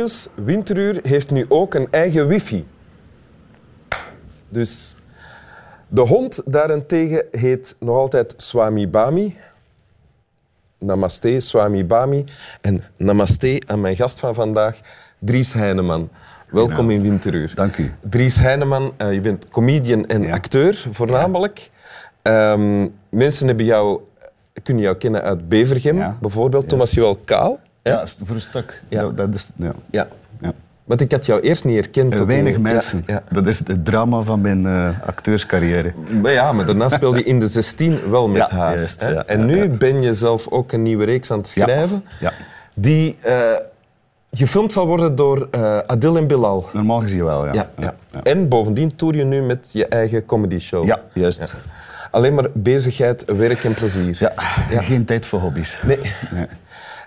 Nieuws. Winteruur heeft nu ook een eigen wifi. Dus de hond daarentegen heet nog altijd Swami Bami. Namaste, Swami Bami. En namaste aan mijn gast van vandaag, Dries Heineman. Welkom in Winteruur. Dank u. Dries Heineman, uh, je bent comedian en Ja. acteur voornamelijk. Ehm, mensen hebben jou, kunnen jou kennen uit Bevergem, Ja, bijvoorbeeld. Thomas Joël Kaal. Ja, voor een stuk. Ja. Dat, dat is, ja. Ja. Ja. Want ik had jou eerst niet herkend. Weinig een- mensen. Ja, Dat is het drama van mijn eh, acteurscarrière. Maar ja, maar daarna speelde je in de 16 wel met Ja, haar. juist, en nu ben je zelf ook een nieuwe reeks aan het schrijven. Ja. Die eh, gefilmd zal worden door eh, Adil en Bilal. Normaal gezien wel, ja. Ja, ja. En bovendien toer je nu met je eigen comedy show. Ja, juist. Alleen maar bezigheid, werk en plezier. Ja. Geen tijd voor hobby's. Nee. Nee.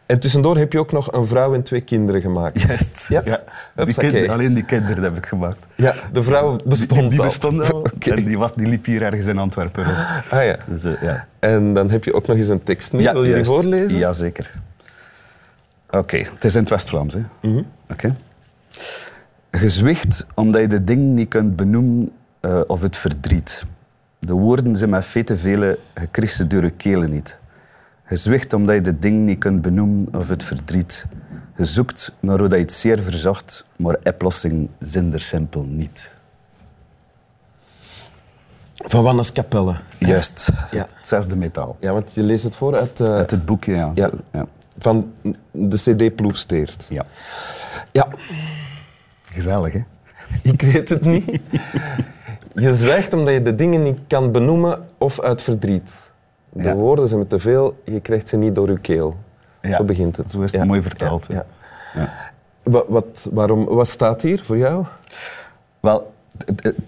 En tussendoor heb je ook nog een vrouw en twee kinderen gemaakt. Juist. Ja. Die kinderen- alleen die kinderen heb ik gemaakt. Ja, de vrouw bestond die, die bestond al. En die, was, die liep hier ergens in Antwerpen rond. Ah ja. Dus, eh, ja. En dan heb je ook nog eens een tekst. nu. Wil je die voorlezen? Ja, zeker. Oké, het is in het West-Vlaams. hè. Mhm. Oké. Gezwicht omdat je de ding niet kunt benoemen eh, of het verdriet. De woorden zijn met veel te vele, je krijgt ze door je. Gezwicht omdat je de ding niet kunt benoemen of het verdriet. Je zoekt naar hoe dat je het zeer verzacht, maar oplossing zin er simpel niet. Van Wannes Capelle. Juist, Ja. het zesde metaal. Ja, want je leest het voor uit, eh, Uit het boekje, ja. Ja. ja. van de CD Ploegsteert. ja. Ja, Gezellig, hè? ik weet het niet. Je zwijgt omdat je de dingen niet kan benoemen of uit verdriet. De Ja. woorden zijn te veel, je krijgt ze niet door je keel. Ja, Zo begint het. zo is het mooi vertaald. Wat, wat, waarom, wat staat hier voor jou? Wel,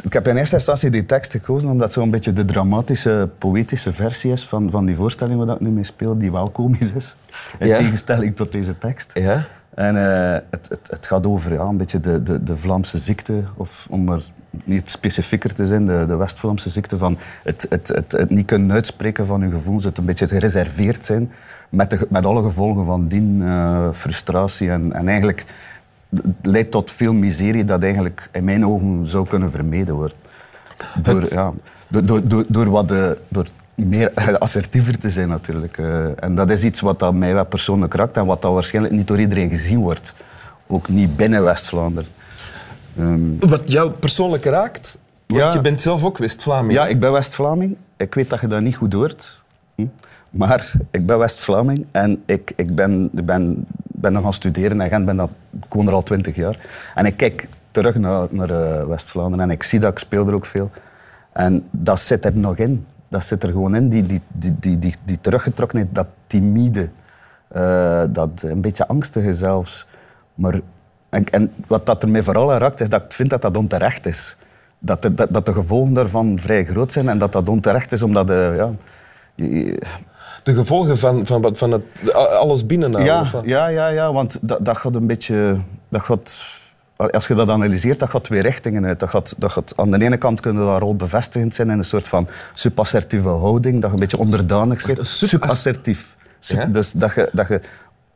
ik heb in eerste instantie die tekst gekozen omdat het zo'n beetje de dramatische, poëtische versie is van, van die voorstelling waar ik nu mee speel, die wel komisch is. In Ja. tegenstelling tot deze tekst. Ja? En eh, het, het, het gaat over ja, een beetje de, de, de Vlaamse ziekte, of om maar niet specifieker te zijn, de, de West-Vlaamse ziekte van het, het, het, het niet kunnen uitspreken van je gevoelens, het een beetje gereserveerd zijn, met, de, met alle gevolgen van dien, eh, frustratie en, en eigenlijk leidt tot veel miserie dat eigenlijk in mijn ogen zou kunnen vermeden worden. Door, ja, door, door, door, door, wat de, door meer assertiever te zijn natuurlijk. Eh, en dat is iets wat dat mij wel persoonlijk raakt en wat dat waarschijnlijk niet door iedereen gezien wordt. Ook niet binnen West-Vlaanderen. Ehm, Wat jou persoonlijk raakt, want Ja. je bent zelf ook West-Vlaming. ja, ik ben West-Vlaming. Ik weet dat je dat niet goed hoort. Hm? Maar ik ben West-Vlaming en ik, ik ben, ben, ben nog gaan studeren in Gent. Ben dat, ik woon er al twintig jaar. En ik kijk terug naar, naar eh, West-Vlaanderen en ik zie dat, ik speel er ook veel. En dat zit er nog in. Dat zit er gewoon in, die, die, die, die, die, die teruggetrokkenheid, dat timide, eh, dat een beetje angstige zelfs. Maar, en, en wat dat er mij vooral aan raakt, is dat ik vind dat dat onterecht is. Dat, er- dat, dat de gevolgen daarvan vrij groot zijn en dat dat onterecht is omdat... eh, ja, je- De gevolgen van, van, van het, alles binnenhouden. ja, ja, ja, ja, want dat, dat gaat een beetje... Dat gaat, als je dat analyseert, dat gaat twee richtingen uit. Dat gaat, dat gaat, aan de ene kant kunnen dat rol bevestigend zijn in een soort van subassertieve houding, dat je een beetje onderdanig sub- Subassertief. Sub- Ja? Dus dat je, dat je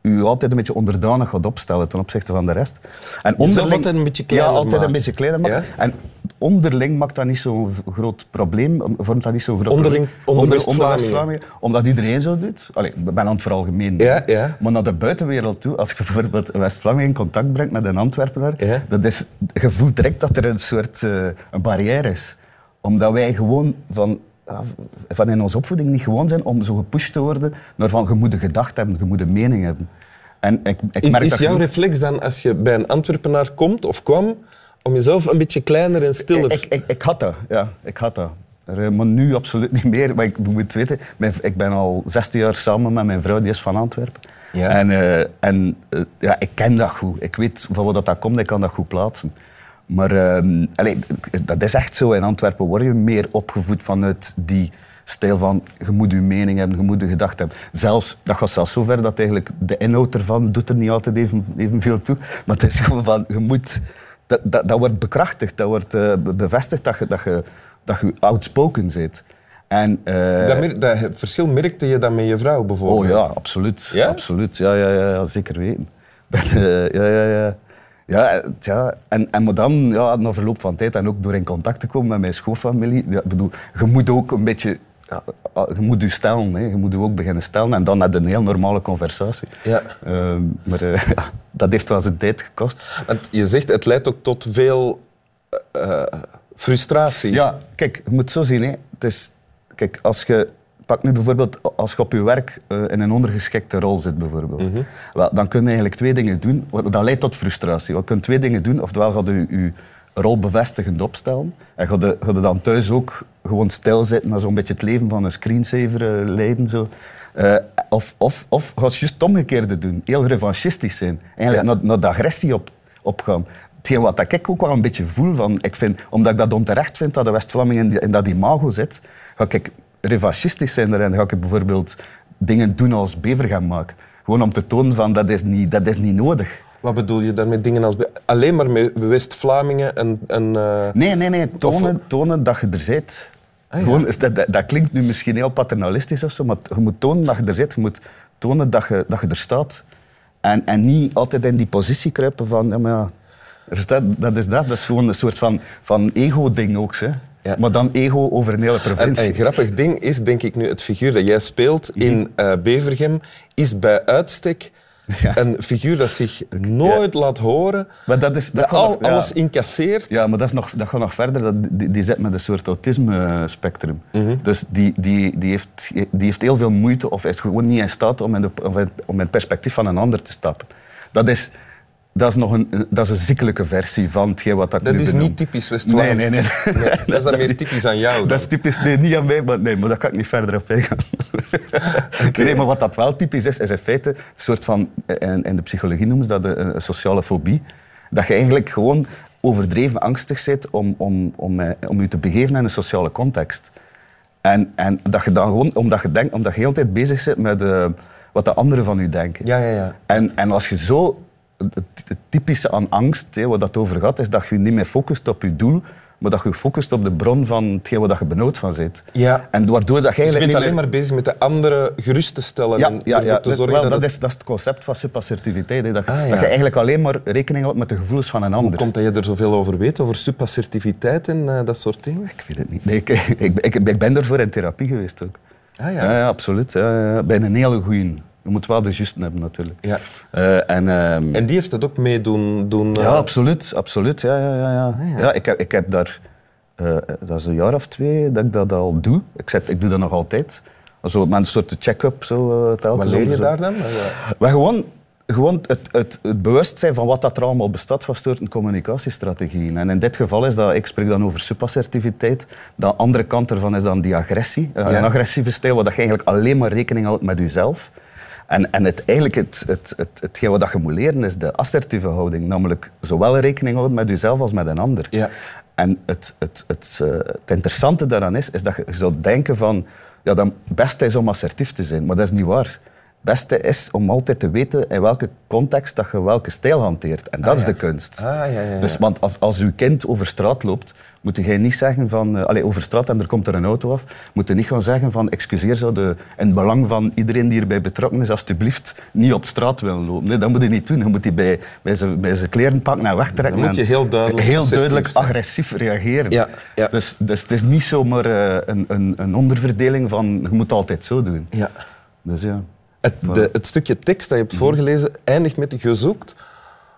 je altijd een beetje onderdanig gaat opstellen ten opzichte van de rest. En Jezelf altijd een beetje kleiner Ja, altijd maken. een beetje kleiner maken. Ja? En onderling maakt dat niet zo'n groot probleem, vormt dat niet zo'n groot Onderling- probleem. onder onder. West-Vlamingen, omdat iedereen zo doet. Allee, ik ben aan het veralgemeen. Ja, ja. Maar naar de buitenwereld toe, als je bijvoorbeeld West-Vlaming in contact brengt met een Antwerpenaar, dat is, je voelt direct dat er een soort eh, een barrière is. Omdat wij gewoon van, van in onze opvoeding niet gewoon zijn om zo gepusht te worden naar van je moet een gedachte hebben, je moet een mening hebben. En ik, ik Is, merk is dat jouw je- reflex dan als je bij een Antwerpenaar komt of kwam, om jezelf een beetje kleiner en stiller... Ik, ik, ik had dat, ja. Ik had dat. Eh, Maar nu absoluut niet meer. Maar ik moet weten, ik ben al 16 jaar samen met mijn vrouw, die is van Antwerpen. Ja. En, eh, en eh, ja, ik ken dat goed. Ik weet van wat dat komt, ik kan dat goed plaatsen. Maar allee, dat is echt zo. In Antwerpen word je meer opgevoed vanuit die stijl van je moet je mening hebben, je moet je gedachte hebben. Zelfs, dat gaat zelfs zo ver dat eigenlijk de inhoud ervan doet er niet altijd even, evenveel toe. Maar het is gewoon van, je moet... Dat, dat, dat wordt bekrachtigd, dat wordt eh, be- bevestigd dat je, dat je, dat je outspoken bent. En, eh, Dat, mer- dat verschil merkte je dan met je vrouw oh bijvoorbeeld? ja, absoluut. Ja? absoluut. Ja, ja, ja, ja, zeker weten. Dat, eh, ja, ja, ja. Ja, tja. En, en maar dan, ja, na verloop van tijd en ook door in contact te komen met mijn schoolfamilie. Ja, bedoel, je moet ook een beetje... Ja, ah, je moet je stellen, hè. je moet je ook beginnen stellen. En dan net een heel normale conversatie. Ja. Ehm, maar eh, ja, dat heeft wel zijn tijd gekost. Want je zegt, het leidt ook tot veel eh, eh, frustratie. Ja, kijk, je moet zo zien. Hè. Het is, kijk, als je, pak nu bijvoorbeeld als je op je werk eh, in een ondergeschikte rol zit, bijvoorbeeld. wel, dan kun je eigenlijk twee dingen doen. Dat leidt tot frustratie. Je kunt twee dingen doen. Oftewel ga je je rol bevestigend opstellen. En ga je, ga je dan thuis ook gewoon stilzitten en zo'n beetje het leven van een screensaver eh, leiden. Zo. Eh, of, of, of ga je juist het omgekeerde doen. Heel revanchistisch zijn. Eigenlijk Ja. naar, naar de agressie op, opgaan. Hetgeen wat ik ook wel een beetje voel, van, ik vind, omdat ik dat onterecht vind dat de West-Vlamingen in, die- in dat imago zit, ga ik revanchistisch zijn daarin. Ga ik bijvoorbeeld dingen doen als bevergem maken. Gewoon om te tonen van dat is niet, dat is niet nodig. Wat bedoel je daarmee? Dingen als... Alleen maar met West-Vlamingen en... en eh, Nee, nee, nee. Tonen, tonen dat je er zit. Ah, ja. Gewoon, dat, dat, dat klinkt nu misschien heel paternalistisch of zo, maar je moet tonen dat je er zit. Je moet tonen dat je, dat je er staat. En, en niet altijd in die positie kruipen van, ja, maar ja, staat, dat is dat. Dat is gewoon een soort van, van ego-ding ook. Hè. Ja. Maar dan ego over een hele En provincie. een grappig ding is, denk ik nu, het figuur dat jij speelt in eh, Bevergem is bij uitstek Ja. een figuur dat zich nooit laat horen, maar dat is, dat al, nog- alles incasseert. Ja, maar dat, is nog, dat gaat nog verder. Dat, die, die zit met een soort autisme-spectrum. Mhm. Dus die, die, die, heeft, die heeft heel veel moeite of is gewoon niet in staat om in, de, om in het perspectief van een ander te stappen. Dat is, dat is nog een, dat is een ziekelijke versie van hetgeen wat ik Dat nu is niet typisch West-Vlaams. Nee, nee, nee. Nee, dat is dan meer typisch aan jou. dan. Dat is typisch, nee, niet aan mij, maar, nee, maar daar kan ik niet verder op ingaan. Nee, maar wat dat wel typisch is, is in feite een soort van, in, in de psychologie noemen ze dat een, een sociale fobie. Dat je eigenlijk gewoon overdreven angstig bent om, om, om, eh, om je te begeven in een sociale context. En, en dat je dan gewoon, omdat je, denkt, omdat je de tijd bezig bent met eh, wat de anderen van je denken. Ja, ja, ja. En, en als je zo... Het, typische aan angst, hè, waar dat over gaat, is dat je je niet meer focust op je doel, maar dat je je focust op de bron van hetgeen waar je benauwd van zit. Ja. En waardoor dat je Dus je eigenlijk bent niet alleen meer... maar bezig met de anderen gerust te stellen Ja, en ja, ervoor ja. te zorgen wel, dat, dat, het- is, dat is het concept van subassertiviteit. Dat, je- Ah, dat je eigenlijk alleen maar rekening houdt met de gevoelens van een Hoe ander. komt dat je er zoveel over weet, over subassertiviteit en eh, dat soort dingen? Ik weet het niet. Nee, ik, ik, ik, ik ben daarvoor in therapie geweest ook. Ah Ja, ja, absoluut. Ja, ja. Bij een hele goeie. Je moet wel de juiste hebben, natuurlijk. Ja. Eh, en, ehm, En die heeft dat ook mee doen... doen eh, Ja, absoluut. absoluut. Ja, ja, ja, ja. Ah, ja. ja ik, heb, ik heb daar... eh, dat is een jaar of twee dat ik dat al doe. Ik, zet, ik doe dat nog altijd. Zo, met een soort check-up zo, eh, telkens. Wat leer je zo. daar dan? Eh, Maar gewoon, gewoon het, het, het bewustzijn van wat dat er allemaal bestaat van soorten communicatiestrategieën. En in dit geval is dat, ik spreek dan over subassertiviteit. De andere kant ervan is dan die agressie. Eh, Ja. Een agressieve stijl waar dat je eigenlijk alleen maar rekening houdt met jezelf. En, en het, eigenlijk het, het, het, hetgeen wat je moet leren is de assertieve houding. Namelijk zowel rekening houden met jezelf als met een ander. Ja. En het, het, het, eh, het interessante daaraan is, is dat je zou denken van... Ja, dan het beste is om assertief te zijn, maar dat is niet waar. Het beste is om altijd te weten in welke context dat je welke stijl hanteert. En dat Ah, is ja. de kunst. Ah, ja, ja, ja. Dus, want als, als uw kind over straat loopt, moet je niet zeggen van... eh, allee, over straat en er komt er een auto af. Moet je niet gaan zeggen van... Excuseer, zou de, in het belang van iedereen die erbij betrokken is, alsjeblieft niet op straat willen lopen. Nee, dat moet je niet doen. Je moet die bij, bij, zijn, bij zijn kleren pakken en wegtrekken. Dan moet je heel duidelijk Heel duidelijk zijn. agressief reageren. Ja, ja. Dus, dus het is niet zomaar eh, een, een, een onderverdeling van... Je moet altijd zo doen. ja. Dus ja. Het, de, het stukje tekst dat je Mhm. hebt voorgelezen eindigt met gezoekt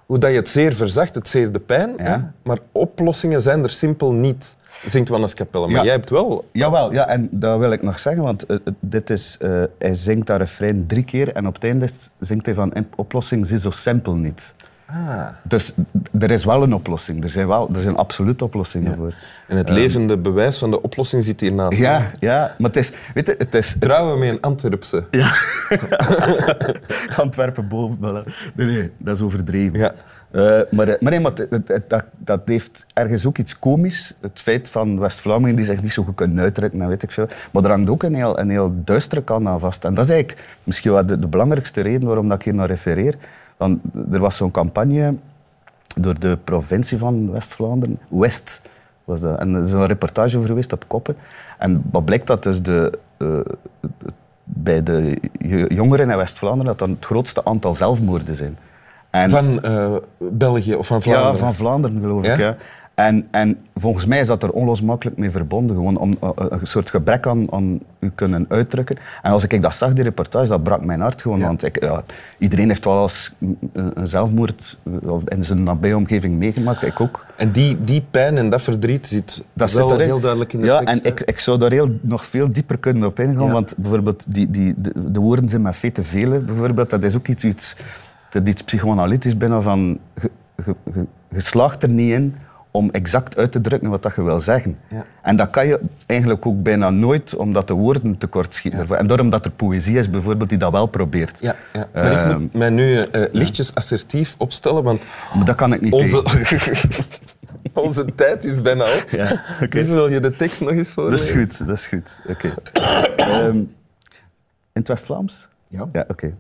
hoe dat je het zeer verzacht, het zeer de pijn. Ja. Maar oplossingen zijn er simpel niet, zingt Wannes Capelle. Maar Ja. jij hebt wel... Jawel, ja, en dat wil ik nog zeggen, want eh, eh, dit is, eh, hij zingt dat refrein drie keer en op het einde zingt hij van "Imp- oplossing is zo simpel niet. Ah. Dus er is wel een oplossing, er zijn, wel, er zijn absoluut oplossingen voor. En het levende bewijs van de oplossing zit hiernaast. Ja, ja, maar het is, weet je, het is, Trouwen met een Antwerpse. Ja. Antwerpen boven. Nee, nee, dat is overdreven. Ja. Eh, maar, eh, maar nee, dat, dat heeft ergens ook iets komisch. Het feit van West-Vlamingen die zich niet zo goed kunnen uitdrukken, weet ik veel. Maar er hangt ook een heel, een heel duistere kant aan vast. En dat is eigenlijk misschien wel de, belangrijkste reden waarom dat ik hier naar refereer. Want er was zo'n campagne door de provincie van West-Vlaanderen, West was dat. En er is een reportage over geweest op Koppen. En wat blijkt dat dus de, eh, bij de jo- jongeren in West-Vlaanderen dat dan het grootste aantal zelfmoorden zijn. En, Van eh, België of van Vlaanderen? Ja, van Vlaanderen geloof Ja? ik. Ja. En, en volgens mij is dat er onlosmakelijk mee verbonden. Gewoon om uh, een soort gebrek aan, aan u kunnen uitdrukken. En als ik dat zag, die reportage, dat brak mijn hart gewoon. Ja. Want ik, ja, iedereen heeft wel eens een, zelfmoord in zijn nabije omgeving meegemaakt. Ik ook. En die, die pijn en dat verdriet zit Dat wel zit heel duidelijk in de ja, tekst. en ik, ik zou daar heel, nog veel dieper kunnen op ingaan. Ja. Want bijvoorbeeld die, die, de, de woorden zijn met veel te vele. Bijvoorbeeld, dat is ook iets, iets, dat iets psychoanalytisch bijna van... Je, je, je, je slaagt er niet in om exact uit te drukken wat dat je wil zeggen. Ja. En dat kan je eigenlijk ook bijna nooit, omdat de woorden tekort schieten. En daarom dat er poëzie is, bijvoorbeeld, die dat wel probeert. Ja, ja. Maar ik Ehm, moet mij nu eh, lichtjes assertief opstellen, want Maar dat kan ik niet onze, onze tijd is bijna op. Ja, oké. Dus wil je de tekst nog eens Dat is voorlezen? goed, dat is goed. Oké. Ehm, in het West-Vlaams? Ja. Ja, oké.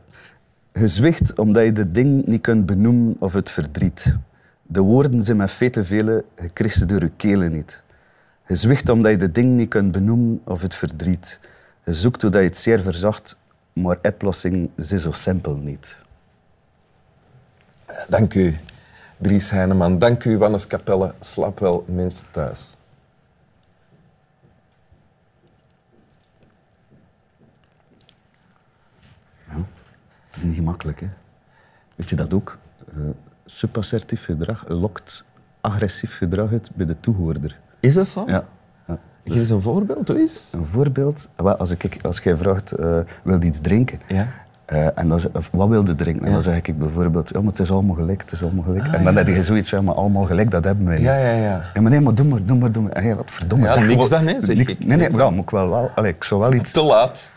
Zwicht omdat je de ding niet kunt benoemen of het verdriet. De woorden zijn met te vele, je krijgt ze door je kelen niet. Je zwicht omdat je de ding niet kunt benoemen of het verdriet. Je zoekt hoe je het zeer verzacht, maar oplossing is zo simpel niet. Dank u, Dries Heineman. Dank u, Wannes Capelle. Slaap wel, mensen thuis. Dat is niet gemakkelijk, hè? Weet je dat ook? Eh subassertief gedrag lokt agressief gedrag uit bij de toehoorder. Is dat zo? Ja. ja. Geef eens een voorbeeld, doe eens. Een voorbeeld, wel, als, ik, als jij vraagt, eh wil je iets drinken? Ja. Eh, en dan, of, wat wil je drinken? En Ja. dan zeg ik bijvoorbeeld, ja, maar het is allemaal gelijk, het is allemaal gelijk. en dan heb je zoiets van, maar allemaal gelijk, dat hebben wij niet. Ja, ja, ja. Ja, maar nee, maar doe maar, doe maar, doe maar. En ja, wat verdomme, Ja, zeg niks gewoon- dan, hè, zeg niks- ik. Nee, nee, wel, moet ik wel, wel allee, ik zou wel iets... Te laat.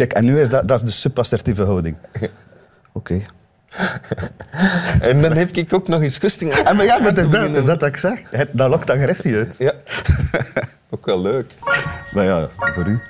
Kijk, en nu is dat, dat is de subassertieve houding. Oké. En dan heb ik ook nog eens gusting. En maar ja, maar het is dat, is dat dat ik zeg. Het, dat lokt agressie uit. Ja. ook wel leuk. Maar ja, voor u.